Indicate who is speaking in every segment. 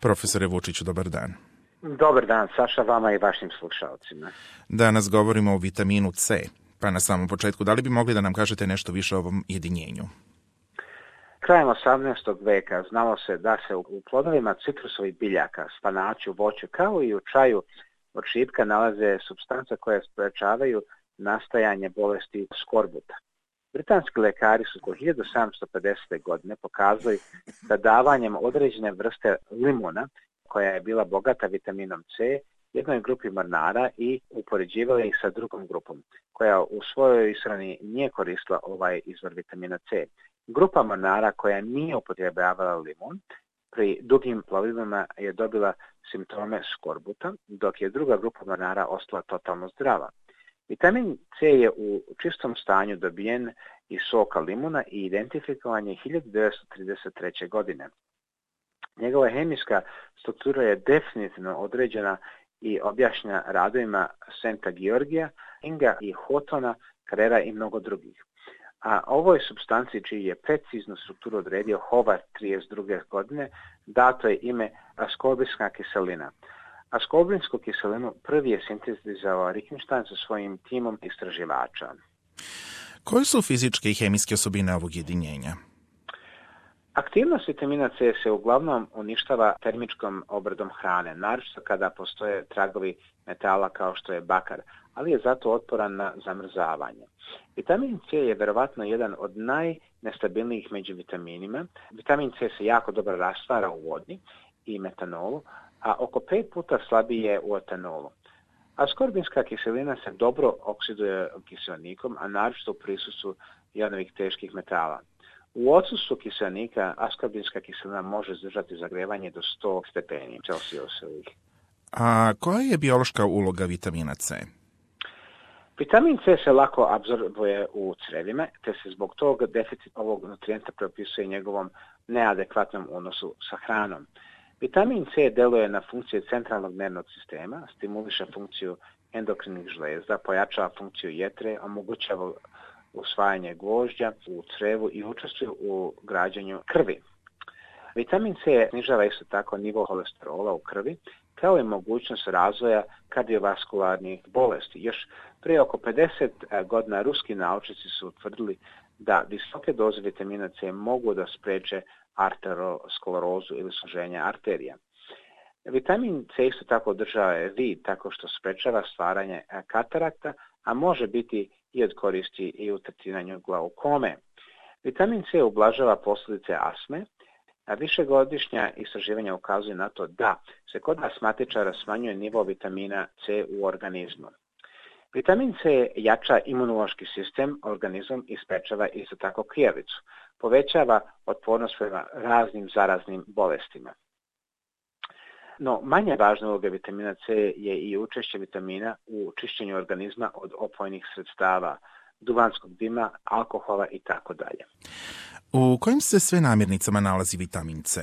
Speaker 1: Profesore Vučiću, dobar dan.
Speaker 2: Dobar dan, Saša, vama i vašim slušalcima.
Speaker 1: Danas govorimo o vitaminu C, pa na samom početku, da li bi mogli da nam kažete nešto više o ovom jedinjenju?
Speaker 2: Krajem 18. veka znalo se da se u plodovima citrusovih biljaka, spanaću, voću, kao i u čaju od šipka nalaze substanca koje sprečavaju nastajanje bolesti skorbuta. Britanski lekari su do 1750. godine pokazali da davanjem određene vrste limuna, koja je bila bogata vitaminom C, jednoj grupi mornara i upoređivali ih sa drugom grupom, koja u svojoj ishrani nije koristila ovaj izvor vitamina C. Grupa mornara koja nije upotrebljavala limun pri dugim plovilima je dobila simptome skorbuta, dok je druga grupa mornara ostala totalno zdrava. Vitamin C je u čistom stanju dobijen iz soka limuna i identifikovan je 1933. godine. Njegova hemijska struktura je definitivno određena i objašnja radovima Senta Georgija, Inga i Hotona, Carrera i mnogo drugih. A ovoj substanci čiji je preciznu strukturu odredio Hobart 32. godine dato je ime askorbijska kiselina a skoblinsku kiselinu prvi je sintetizao Rickenstein sa svojim timom istraživača.
Speaker 1: Koje su fizičke i hemijske osobine ovog jedinjenja?
Speaker 2: Aktivnost vitamina C se uglavnom uništava termičkom obradom hrane, naročito kada postoje tragovi metala kao što je bakar, ali je zato otporan na zamrzavanje. Vitamin C je verovatno jedan od najnestabilnijih među vitaminima. Vitamin C se jako dobro rastvara u vodi i metanolu, a oko 5 puta slabije u etanolu. Askorbinska kiselina se dobro oksiduje kiselnikom, a naročito u prisustvu jadovih teških metala. U odsustvu kiselnika askorbinska kiselina može zdržati zagrevanje do 100 stepeni Celsiusovih.
Speaker 1: A koja je biološka uloga vitamina C?
Speaker 2: Vitamin C se lako absorbuje u crevima, te se zbog toga deficit ovog nutrijenta propisuje njegovom neadekvatnom unosu sa hranom. Vitamin C deluje na funkcije centralnog nervnog sistema, stimuliše funkciju endokrinih žlezda, pojačava funkciju jetre, omogućava usvajanje gvožđa u crevu i učestvuje u građanju krvi. Vitamin C snižava isto tako nivo holesterola u krvi kao i mogućnost razvoja kardiovaskularnih bolesti. Još pre oko 50 e, godina ruski naučnici su utvrdili da visoke doze vitamina C mogu da spreče arterosklerozu ili suženja arterija. Vitamin C isto tako održava e vid tako što sprečava stvaranje e, katarakta, a može biti i od koristi i u tretiranju glaukome. Vitamin C ublažava posledice asme, A višegodišnja istraživanja ukazuju na to da se kod asmatičara smanjuje nivo vitamina C u organizmu. Vitamin C jača imunološki sistem, organizam i sprečava isto tako krijavicu. Povećava otpornost prema raznim zaraznim bolestima. No, manje važna uloga vitamina C je i učešće vitamina u čišćenju organizma od opojnih sredstava, duvanskog dima, alkohola i tako dalje.
Speaker 1: U kojim se sve namirnicama nalazi vitamin C?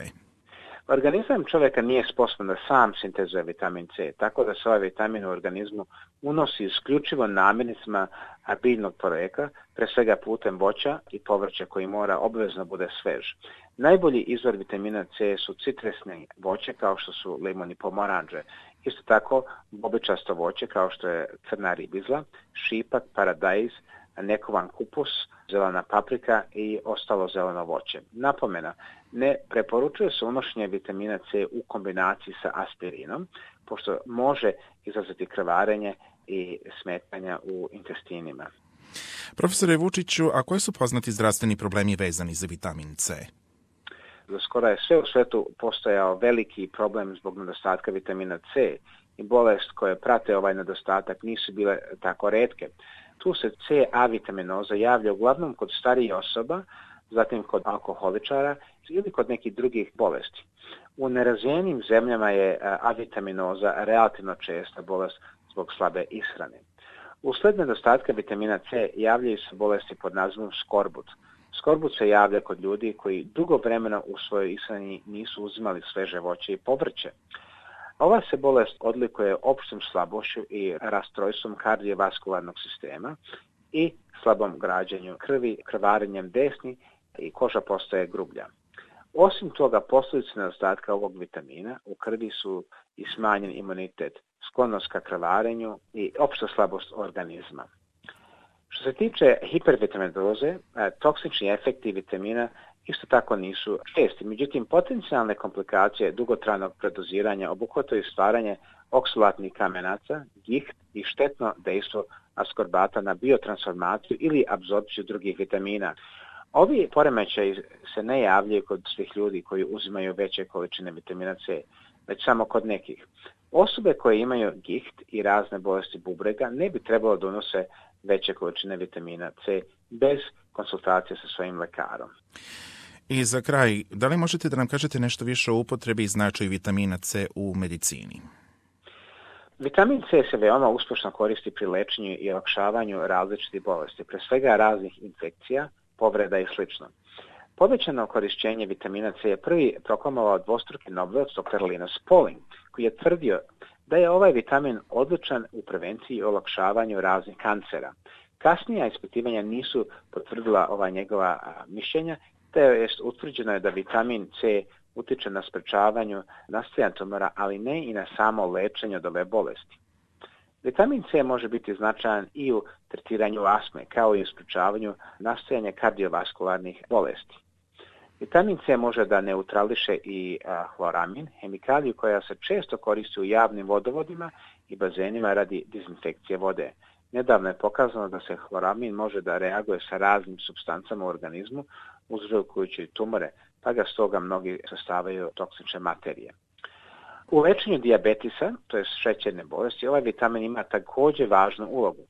Speaker 2: Organizam čoveka nije sposoban da sam sintezuje vitamin C, tako da se ovaj vitamin u organizmu unosi isključivo namirnicama biljnog porekla, pre svega putem voća i povrća koji mora obvezno bude svež. Najbolji izvor vitamina C su citrusne voće kao što su limon i pomoranđe. Isto tako bobičasto voće kao što je crna ribizla, šipak, paradajz, nekovan kupus, zelena paprika i ostalo zeleno voće. Napomena, ne preporučuje se unošenje vitamina C u kombinaciji sa aspirinom, pošto može izazvati krvarenje i smetanja u intestinima.
Speaker 1: Profesore Vučiću, a koji su poznati zdravstveni problemi vezani za vitamin C?
Speaker 2: Skoro je sve u svetu postojao veliki problem zbog nedostatka vitamina C i bolest koje prate ovaj nedostatak nisu bile tako redke. Tu se C vitaminoza javlja uglavnom kod starijih osoba, zatim kod alkoholičara ili kod nekih drugih bolesti. U nerazvijenim zemljama je avitaminoza relativno česta bolest zbog slabe ishrane. Usled nedostatka vitamina C javljaju se bolesti pod nazivom skorbut. Skorbut se javlja kod ljudi koji dugo vremena u svojoj ishrani nisu uzimali sveže voće i povrće. Ova se bolest odlikuje opštom slabošću i rastrojstvom kardiovaskularnog sistema i slabom građanju krvi, krvarenjem desni i koža postaje grublja. Osim toga, posljedice nedostatka ovog vitamina u krvi su i smanjen imunitet, sklonost ka krvarenju i opšta slabost organizma. Što se tiče hipervitaminoze, toksični efekti vitamina isto tako nisu česti. Međutim, potencijalne komplikacije dugotranog predoziranja obuhvataju stvaranje oksolatnih kamenaca, giht i štetno dejstvo askorbata na biotransformaciju ili absorpciju drugih vitamina. Ovi poremećaji se ne javljaju kod svih ljudi koji uzimaju veće količine vitamina C, već samo kod nekih. Osobe koje imaju giht i razne bolesti bubrega ne bi trebalo da unose veće količine vitamina C bez konsultacije sa svojim lekarom.
Speaker 1: I za kraj, da li možete da nam kažete nešto više o upotrebi i značaju vitamina C u medicini?
Speaker 2: Vitamin C se veoma uspešno koristi pri lečenju i olakšavanju različitih bolesti, pre svega raznih infekcija, povreda i slično. Povećano korišćenje vitamina C je prvi proklamovao dvostruki Nobelac dr. Linus Pauling, koji je tvrdio da je ovaj vitamin odličan u prevenciji i olakšavanju raznih kancera. Kasnija ispitivanja nisu potvrdila ova njegova mišljenja to jest utvrđeno je da vitamin C utiče na sprečavanju nastajanja tumora, ali ne i na samo lečenje od ove bolesti. Vitamin C može biti značajan i u tretiranju asme, kao i u sprečavanju nastajanja kardiovaskularnih bolesti. Vitamin C može da neutrališe i a, hloramin, hemikaliju koja se često koristi u javnim vodovodima i bazenima radi dezinfekcije vode. Nedavno je pokazano da se hloramin može da reaguje sa raznim substancama u organizmu, uzrokujući tumore, pa ga stoga mnogi sastavaju toksične materije. U lečenju diabetisa, to je šećerne bolesti, ovaj vitamin ima takođe važnu ulogu.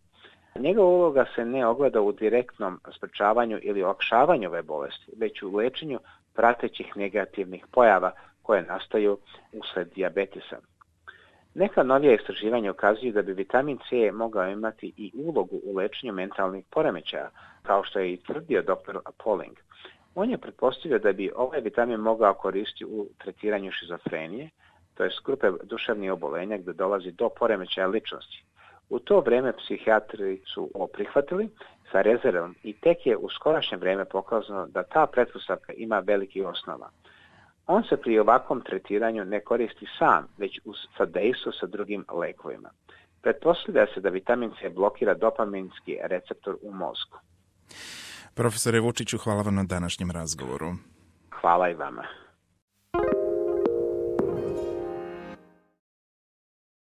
Speaker 2: Njegova uloga se ne ogleda u direktnom sprečavanju ili okšavanju ove bolesti, već u lečenju pratećih negativnih pojava koje nastaju usled diabetisa. Neka novija istraživanja ukazuju da bi vitamin C mogao imati i ulogu u lečenju mentalnih poremećaja, kao što je i tvrdio dr. Pauling – On je pretpostavio da bi ovaj vitamin mogao koristiti u tretiranju šizofrenije, to je grupe duševnih obolenja gde dolazi do poremećaja ličnosti. U to vreme psihijatri su ovo prihvatili sa rezervom i tek je u skorašnje vreme pokazano da ta pretpostavka ima veliki osnova. On se pri ovakvom tretiranju ne koristi sam, već u sadejstvu sa drugim lekovima. Pretpostavlja se da vitamin C blokira dopaminski receptor u mozgu.
Speaker 1: Profesore Vučiću, hvala vam na današnjem razgovoru.
Speaker 2: Hvala i vama.